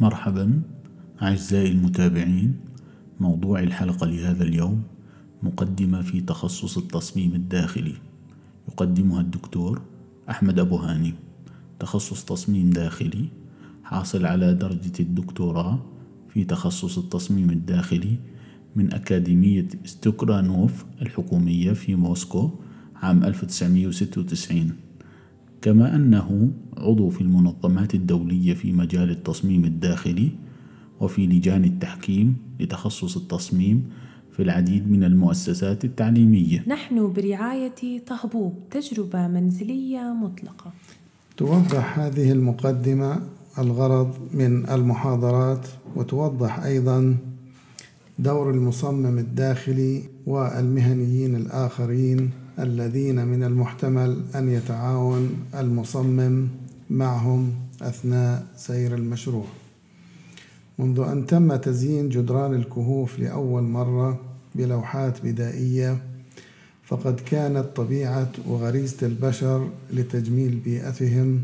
مرحبا أعزائي المتابعين موضوع الحلقة لهذا اليوم مقدمة في تخصص التصميم الداخلي. يقدمها الدكتور أحمد أبو هاني. تخصص تصميم داخلي حاصل على درجة الدكتوراه في تخصص التصميم الداخلي من أكاديمية ستوكرانوف الحكومية في موسكو عام 1996 كما أنه عضو في المنظمات الدولية في مجال التصميم الداخلي وفي لجان التحكيم لتخصص التصميم في العديد من المؤسسات التعليمية. نحن برعاية طهبوب تجربة منزلية مطلقة. توضح هذه المقدمة الغرض من المحاضرات وتوضح أيضا دور المصمم الداخلي والمهنيين الآخرين الذين من المحتمل أن يتعاون المصمم معهم أثناء سير المشروع. منذ أن تم تزيين جدران الكهوف لأول مرة بلوحات بدائية فقد كانت طبيعة وغريزة البشر لتجميل بيئتهم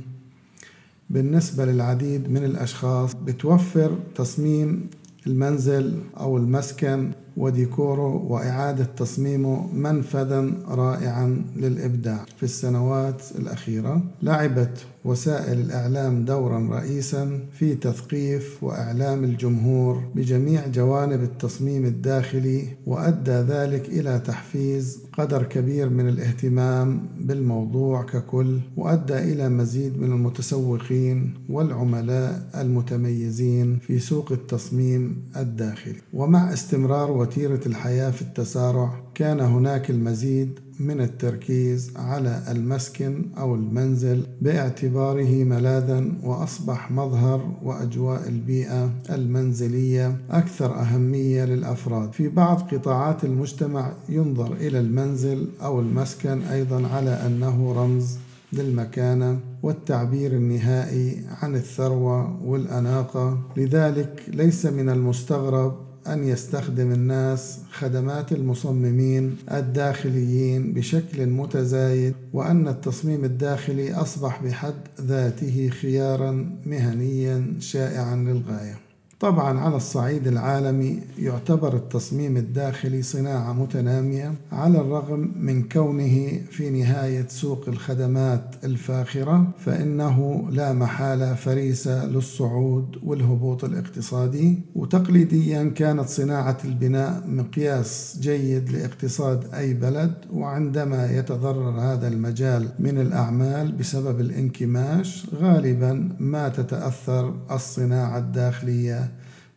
بالنسبة للعديد من الأشخاص بتوفر تصميم المنزل أو المسكن وديكوره وإعادة تصميمه منفذا رائعا للإبداع. في السنوات الأخيرة لعبت وسائل الإعلام دورا رئيسا في تثقيف وإعلام الجمهور بجميع جوانب التصميم الداخلي وأدى ذلك إلى تحفيز قدر كبير من الاهتمام بالموضوع ككل وأدى إلى مزيد من المتسوقين والعملاء المتميزين في سوق التصميم الداخلي. ومع استمرار وتيرة الحياة في التسارع كان هناك المزيد من التركيز على المسكن أو المنزل باعتباره ملاذا وأصبح مظهر وأجواء البيئة المنزلية أكثر أهمية للأفراد. في بعض قطاعات المجتمع ينظر إلى المنزل أو المسكن أيضا على أنه رمز للمكانة والتعبير النهائي عن الثروة والأناقة. لذلك ليس من المستغرب أن يستخدم الناس خدمات المصممين الداخليين بشكل متزايد وأن التصميم الداخلي أصبح بحد ذاته خيارا مهنيا شائعا للغاية. طبعا على الصعيد العالمي يعتبر التصميم الداخلي صناعة متنامية على الرغم من كونه في نهاية سوق الخدمات الفاخرة فإنه لا محالة فريسة للصعود والهبوط الاقتصادي. وتقليديا كانت صناعة البناء مقياس جيد لاقتصاد أي بلد وعندما يتضرر هذا المجال من الأعمال بسبب الانكماش غالبا ما تتأثر الصناعة الداخلية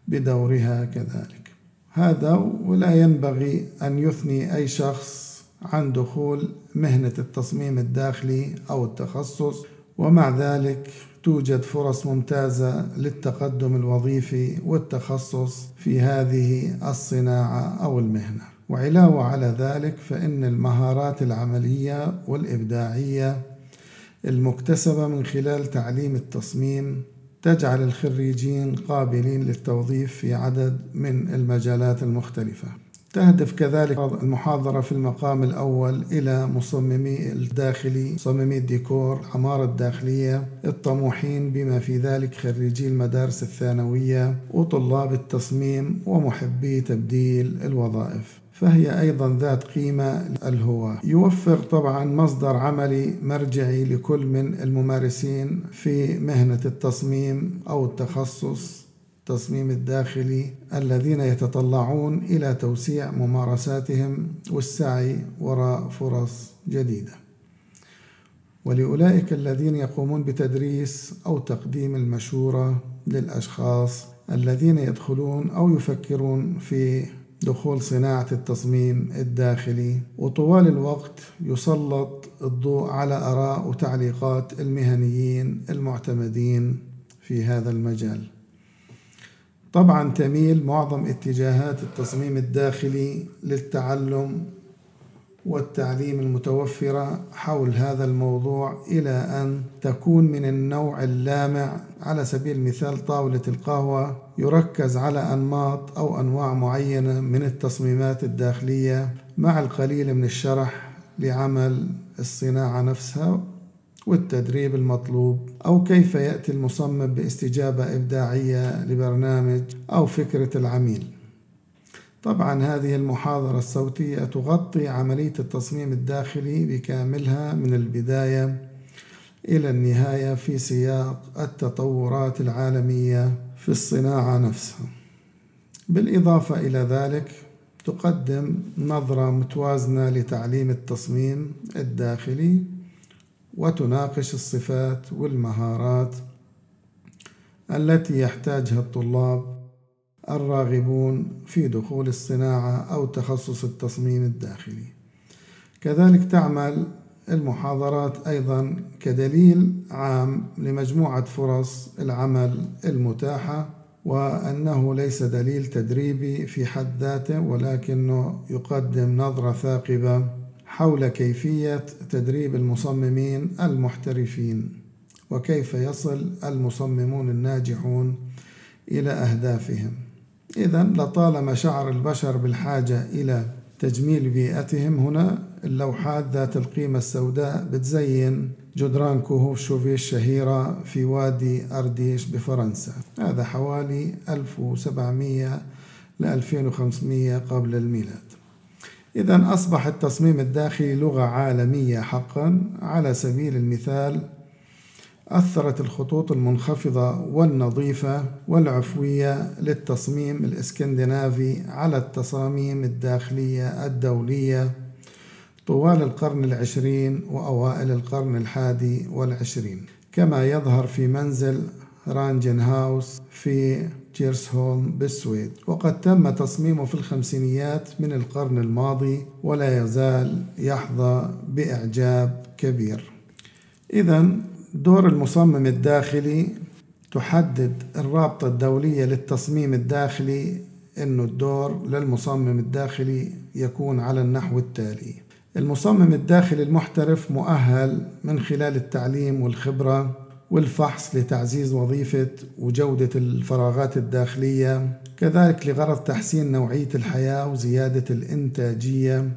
بدورها كذلك. هذا ولا ينبغي أن يثني أي شخص عن دخول مهنة التصميم الداخلي أو التخصص ومع ذلك توجد فرص ممتازة للتقدم الوظيفي والتخصص في هذه الصناعة أو المهنة. وعلاوة على ذلك فإن المهارات العملية والإبداعية المكتسبة من خلال تعليم التصميم تجعل الخريجين قابلين للتوظيف في عدد من المجالات المختلفة. تهدف كذلك المحاضرة في المقام الأول إلى مصممي الداخلي مصممي الديكور العمارة الداخلية الطموحين بما في ذلك خريجي المدارس الثانوية وطلاب التصميم ومحبي تبديل الوظائف. فهي أيضا ذات قيمة الهواة يوفر طبعا مصدر عملي مرجعي لكل من الممارسين في مهنة التصميم أو التخصص التصميم الداخلي الذين يتطلعون إلى توسيع ممارساتهم والسعي وراء فرص جديدة. ولأولئك الذين يقومون بتدريس أو تقديم المشورة للأشخاص الذين يدخلون أو يفكرون في دخول صناعة التصميم الداخلي وطوال الوقت يسلط الضوء على آراء وتعليقات المهنيين المعتمدين في هذا المجال. طبعا تميل معظم اتجاهات التصميم الداخلي للتعلم والتعليم المتوفرة حول هذا الموضوع إلى أن تكون من النوع اللامع على سبيل المثال طاولة القهوة يركز على أنماط أو أنواع معينة من التصميمات الداخلية مع القليل من الشرح لعمل الصناعة نفسها والتدريب المطلوب أو كيف يأتي المصمم باستجابة إبداعية لبرنامج أو فكرة العميل. طبعا هذه المحاضرة الصوتية تغطي عملية التصميم الداخلي بكاملها من البداية إلى النهاية في سياق التطورات العالمية. في الصناعة نفسها. بالإضافة إلى ذلك تقدم نظرة متوازنة لتعليم التصميم الداخلي وتناقش الصفات والمهارات التي يحتاجها الطلاب الراغبون في دخول الصناعة أو تخصص التصميم الداخلي. كذلك تعمل المحاضرات أيضا كدليل عام لمجموعة فرص العمل المتاحة وأنه ليس دليل تدريبي في حد ذاته ولكنه يقدم نظرة ثاقبة حول كيفية تدريب المصممين المحترفين وكيف يصل المصممون الناجحون إلى أهدافهم. إذا لطالما شعر البشر بالحاجة إلى تجميل بيئتهم هنا اللوحات ذات القيمة السوداء بتزين جدران كهوف شوفي الشهيرة في وادي أرديش بفرنسا. هذا حوالي 1700 ل 2500 قبل الميلاد. إذا أصبح التصميم الداخلي لغة عالمية حقا. على سبيل المثال أثرت الخطوط المنخفضة والنظيفة والعفوية للتصميم الإسكندنافي على التصاميم الداخلية الدولية طوال القرن العشرين وأوائل القرن الحادي والعشرين كما يظهر في منزل رانجن هاوس في جيرسهولم بالسويد. وقد تم تصميمه في الخمسينيات من القرن الماضي ولا يزال يحظى بإعجاب كبير. إذا دور المصمم الداخلي تحدد الرابطة الدولية للتصميم الداخلي أنه الدور للمصمم الداخلي يكون على النحو التالي. المصمم الداخلي المحترف مؤهل من خلال التعليم والخبرة والفحص لتعزيز وظيفة وجودة الفراغات الداخلية كذلك لغرض تحسين نوعية الحياة وزيادة الإنتاجية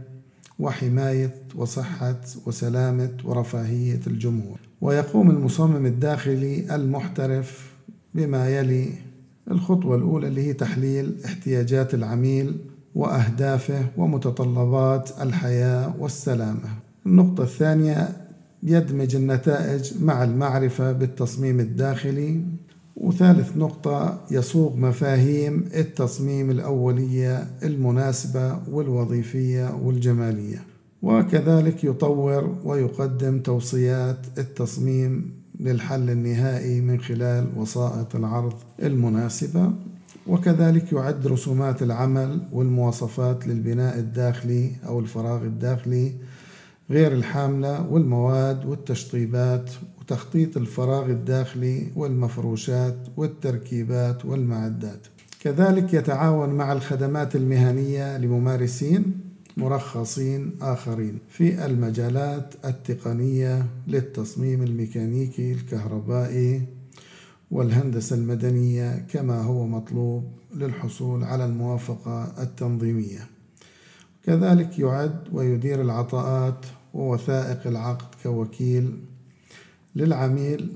وحماية وصحة وسلامة ورفاهية الجمهور. ويقوم المصمم الداخلي المحترف بما يلي الخطوة الأولى اللي هي تحليل احتياجات العميل وأهدافه ومتطلبات الحياة والسلامة. النقطة الثانية يدمج النتائج مع المعرفة بالتصميم الداخلي. وثالث نقطة يصوغ مفاهيم التصميم الأولية المناسبة والوظيفية والجمالية. وكذلك يطور ويقدم توصيات التصميم للحل النهائي من خلال وسائط العرض المناسبة. وكذلك يعد رسومات العمل والمواصفات للبناء الداخلي أو الفراغ الداخلي غير الحاملة والمواد والتشطيبات وتخطيط الفراغ الداخلي والمفروشات والتركيبات والمعدات. كذلك يتعاون مع الخدمات المهنية لممارسين مرخصين آخرين في المجالات التقنية للتصميم الميكانيكي الكهربائي والهندسة المدنية كما هو مطلوب للحصول على الموافقة التنظيمية. كذلك يعد ويدير العطاءات ووثائق العقد كوكيل للعميل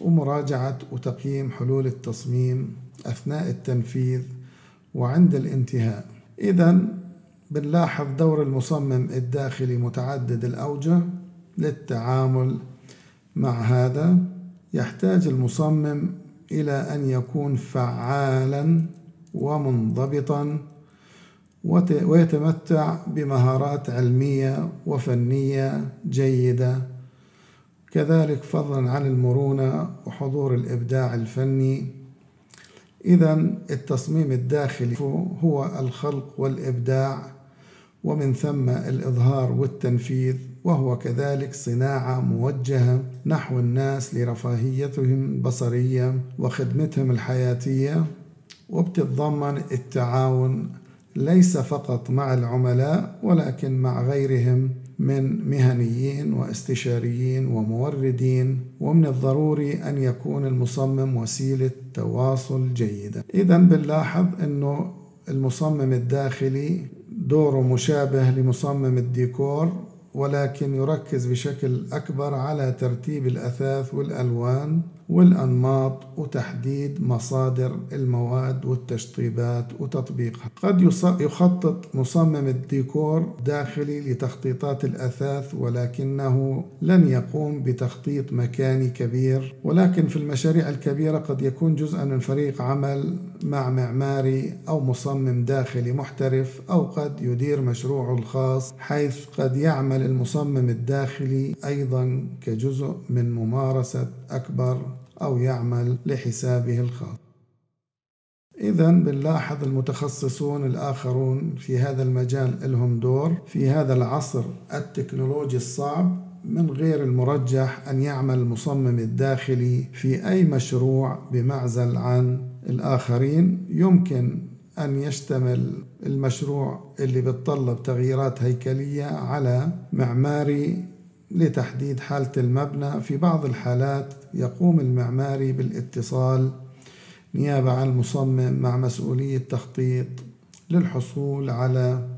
ومراجعة وتقييم حلول التصميم أثناء التنفيذ وعند الانتهاء. إذا بنلاحظ دور المصمم الداخلي متعدد الأوجه للتعامل مع هذا. يحتاج المصمم إلى أن يكون فعالا ومنضبطا ويتمتع بمهارات علمية وفنية جيدة. كذلك فضلا عن المرونة وحضور الإبداع الفني. إذا التصميم الداخلي هو الخلق والإبداع. ومن ثم الإظهار والتنفيذ وهو كذلك صناعة موجهة نحو الناس لرفاهيتهم البصرية وخدمتهم الحياتية. وبتتضمن التعاون ليس فقط مع العملاء ولكن مع غيرهم من مهنيين واستشاريين وموردين. ومن الضروري أن يكون المصمم وسيلة تواصل جيدة. إذا بنلاحظ أنه المصمم الداخلي دوره مشابه لمصمم الديكور. ولكن يركز بشكل أكبر على ترتيب الأثاث والألوان والأنماط وتحديد مصادر المواد والتشطيبات وتطبيقها. قد يخطط مصمم الديكور داخلي لتخطيطات الأثاث ولكنه لن يقوم بتخطيط مكاني كبير. ولكن في المشاريع الكبيرة قد يكون جزءا من فريق عمل مع معماري أو مصمم داخلي محترف أو قد يدير مشروعه الخاص حيث قد يعمل المصمم الداخلي أيضا كجزء من ممارسة أكبر أو يعمل لحسابه الخاص. إذا بنلاحظ المتخصصون الآخرون في هذا المجال لهم دور في هذا العصر التكنولوجي الصعب من غير المرجح أن يعمل المصمم الداخلي في أي مشروع بمعزل عن الآخرين. يمكن أن يشتمل المشروع اللي بتطلب تغييرات هيكلية على معماري لتحديد حالة المبنى. في بعض الحالات يقوم المعماري بالاتصال نيابة عن المصمم مع مسؤولية تخطيط للحصول على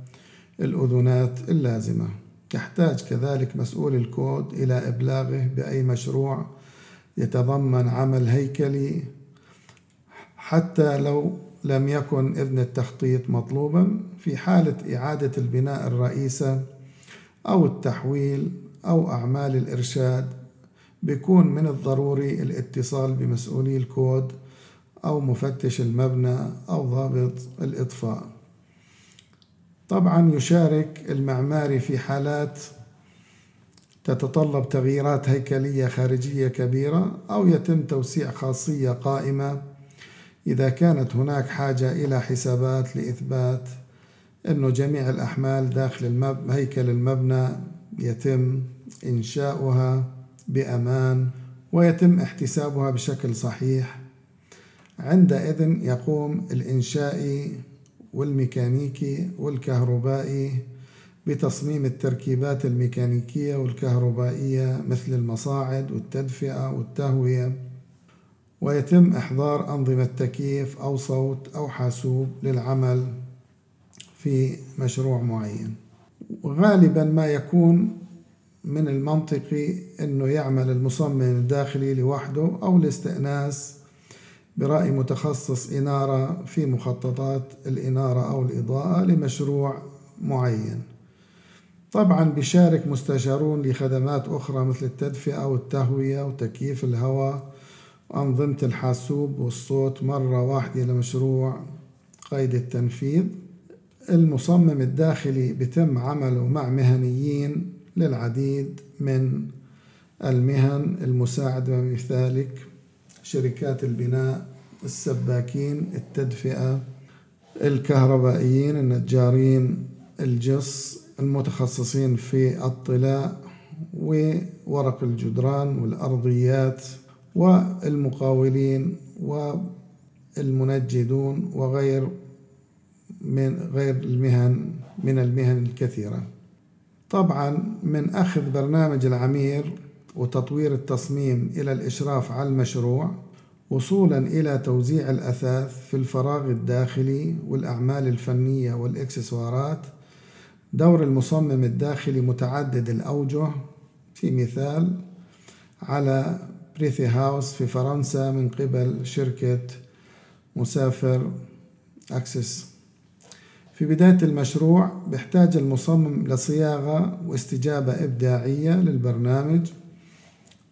الأذونات اللازمة. يحتاج كذلك مسؤول الكود إلى إبلاغه بأي مشروع يتضمن عمل هيكلي. حتى لو لم يكن إذن التخطيط مطلوبا في حالة إعادة البناء الرئيسة أو التحويل أو أعمال الإرشاد بيكون من الضروري الاتصال بمسؤولي الكود أو مفتش المبنى أو ضابط الإطفاء. طبعا يشارك المعماري في حالات تتطلب تغييرات هيكلية خارجية كبيرة أو يتم توسيع خاصية قائمة إذا كانت هناك حاجة إلى حسابات لإثبات أنه جميع الأحمال داخل المب... هيكل المبنى يتم إنشاؤها بأمان ويتم احتسابها بشكل صحيح. عندئذ يقوم الإنشائي والميكانيكي والكهربائي بتصميم التركيبات الميكانيكية والكهربائية مثل المصاعد والتدفئة والتهوية. ويتم إحضار أنظمة تكييف أو صوت أو حاسوب للعمل في مشروع معين. وغالبا ما يكون من المنطقي أنه يعمل المصمم الداخلي لوحده أو الاستئناس برأي متخصص إنارة في مخططات الإنارة أو الإضاءة لمشروع معين. طبعا بيشارك مستشارون لخدمات أخرى مثل التدفئة والتهوية وتكييف الهواء وأنظمة الحاسوب والصوت مرة واحدة لمشروع قيد التنفيذ. المصمم الداخلي بتم عمله مع مهنيين للعديد من المهن المساعدة بذلك شركات البناء السباكين التدفئة الكهربائيين النجارين الجص المتخصصين في الطلاء وورق الجدران والأرضيات. والمقاولين والمنجدون وغير من غير المهن من المهن الكثيرة. طبعا من أخذ برنامج العمير وتطوير التصميم إلى الإشراف على المشروع وصولا إلى توزيع الأثاث في الفراغ الداخلي والأعمال الفنية والإكسسوارات دور المصمم الداخلي متعدد الأوجه. في مثال على بريثي هاوس في فرنسا من قبل شركة مسافر أكسس في بداية المشروع بيحتاج المصمم لصياغة واستجابة إبداعية للبرنامج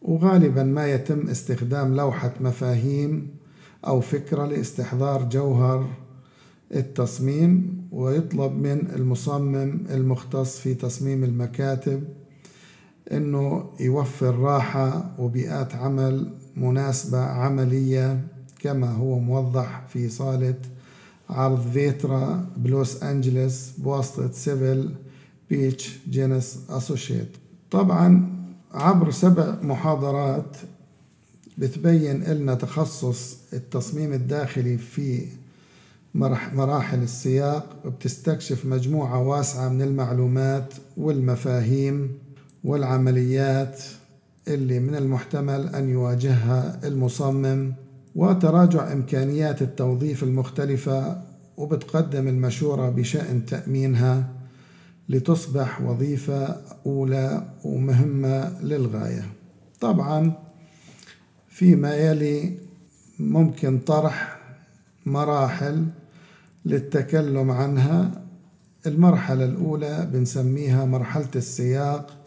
وغالبا ما يتم استخدام لوحة مفاهيم أو فكرة لاستحضار جوهر التصميم ويطلب من المصمم المختص في تصميم المكاتب إنه يوفر راحة وبيئات عمل مناسبة عملية كما هو موضح في صالة عرض فيترا بلوس أنجلس بواسطة Sevil Peach Gence Associates. طبعا عبر سبع محاضرات بتبين لنا تخصص التصميم الداخلي في مراحل السياق بتستكشف مجموعة واسعة من المعلومات والمفاهيم. والعمليات اللي من المحتمل أن يواجهها المصمم وتراجع إمكانيات التوظيف المختلفة وبتقدم المشورة بشأن تأمينها لتصبح وظيفة أولى ومهمة للغاية. طبعا فيما يلي ممكن طرح مراحل للتكلم عنها. المرحلة الأولى بنسميها مرحلة السياق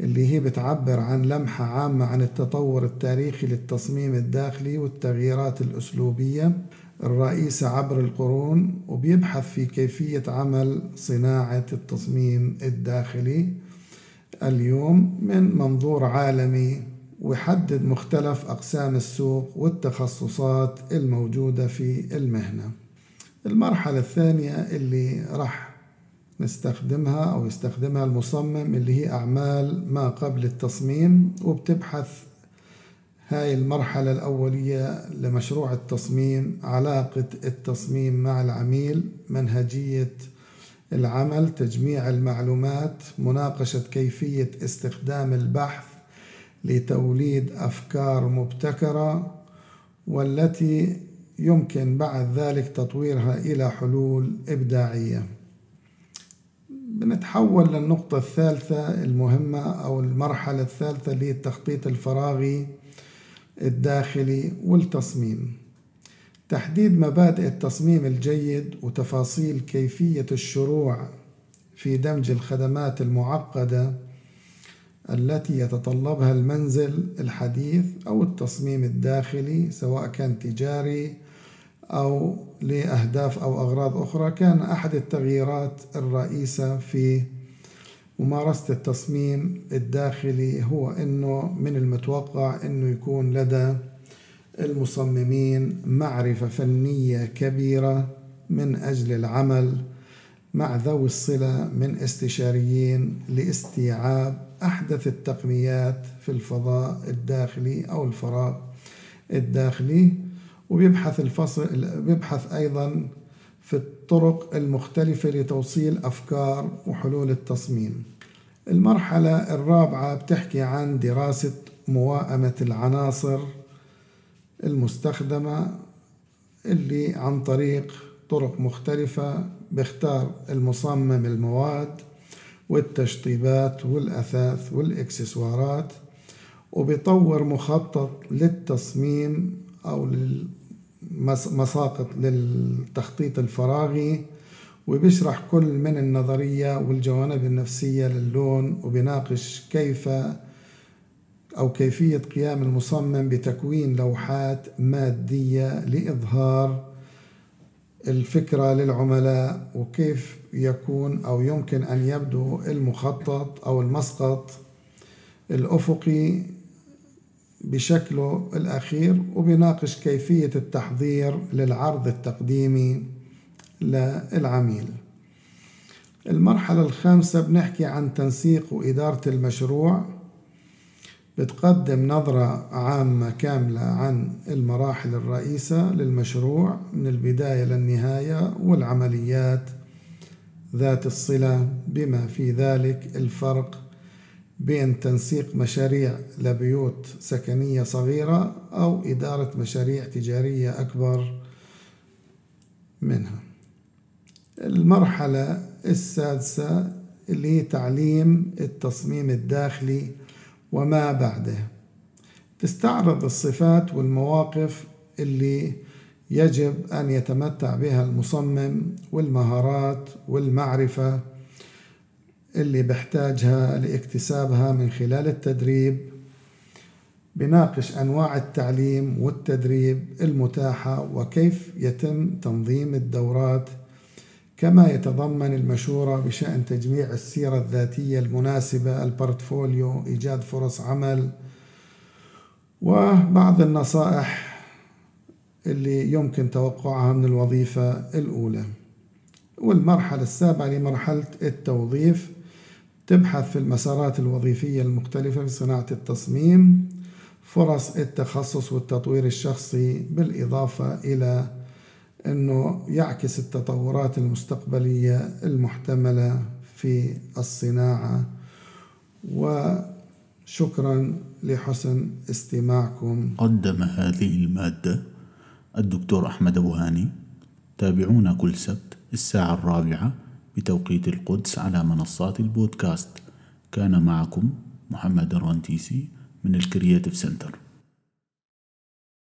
اللي هي بتعبر عن لمحة عامة عن التطور التاريخي للتصميم الداخلي والتغييرات الأسلوبية الرئيسة عبر القرون وبيبحث في كيفية عمل صناعة التصميم الداخلي. اليوم من منظور عالمي ويحدد مختلف أقسام السوق والتخصصات الموجودة في المهنة. المرحلة الثانية اللي راح نستخدمها أو يستخدمها المصمم اللي هي أعمال ما قبل التصميم وبتبحث هاي المرحلة الأولية لمشروع التصميم علاقة التصميم مع العميل منهجية العمل تجميع المعلومات مناقشة كيفية استخدام البحث لتوليد أفكار مبتكرة والتي يمكن بعد ذلك تطويرها إلى حلول إبداعية. بنتحول للنقطة الثالثة المهمة أو المرحلة الثالثة اللي هي التخطيط الفراغي الداخلي والتصميم. تحديد مبادئ التصميم الجيد وتفاصيل كيفية الشروع في دمج الخدمات المعقدة التي يتطلبها المنزل الحديث أو التصميم الداخلي سواء كان تجاري أو لأهداف أو أغراض أخرى كان أحد التغييرات الرئيسة في ممارسة التصميم الداخلي هو أنه من المتوقع أنه يكون لدى المصممين معرفة فنية كبيرة من أجل العمل مع ذوي الصلة من استشاريين لاستيعاب أحدث التقنيات في الفضاء الداخلي أو الفراغ الداخلي. وبيبحث الفصل بيبحث أيضا في الطرق المختلفة لتوصيل أفكار وحلول التصميم. المرحلة الرابعة بتحكي عن دراسة موائمة العناصر المستخدمة اللي عن طريق طرق مختلفة بيختار المصمم المواد والتشطيبات والأثاث والإكسسوارات وبيطور مخطط للتصميم أو للمساقط للتخطيط الفراغي وبيشرح كل من النظرية والجوانب النفسية للون وبيناقش كيف أو كيفية قيام المصمم بتكوين لوحات مادية لإظهار الفكرة للعملاء وكيف يكون أو يمكن أن يبدو المخطط أو المسقط الأفقي بشكله الأخير وبيناقش كيفية التحضير للعرض التقديمي للعميل. المرحلة الخامسة بنحكي عن تنسيق وإدارة المشروع. بتقدم نظرة عامة كاملة عن المراحل الرئيسة للمشروع من البداية للنهاية والعمليات ذات الصلة. بما في ذلك الفرق بين تنسيق مشاريع لبيوت سكنية صغيرة أو إدارة مشاريع تجارية أكبر منها. المرحلة السادسة اللي هي تعليم التصميم الداخلي وما بعده. تستعرض الصفات والمواقف اللي يجب أن يتمتع بها المصمم والمهارات والمعرفة اللي بحتاجها لاكتسابها من خلال التدريب بناقش أنواع التعليم والتدريب المتاحة وكيف يتم تنظيم الدورات كما يتضمن المشورة بشأن تجميع السيرة الذاتية المناسبة البورتفوليو إيجاد فرص عمل وبعض النصائح اللي يمكن توقعها من الوظيفة الأولى. والمرحلة السابعة لمرحلة التوظيف تبحث في المسارات الوظيفية المختلفة في صناعة التصميم فرص التخصص والتطوير الشخصي بالإضافة إلى أنه يعكس التطورات المستقبلية المحتملة في الصناعة. وشكرا لحسن استماعكم. قدم هذه المادة الدكتور أحمد أبو هاني. تابعونا كل سبت الساعة الرابعة. بتوقيت القدس على منصات البودكاست. كان معكم محمد الرنتيسي من ال Creative Center.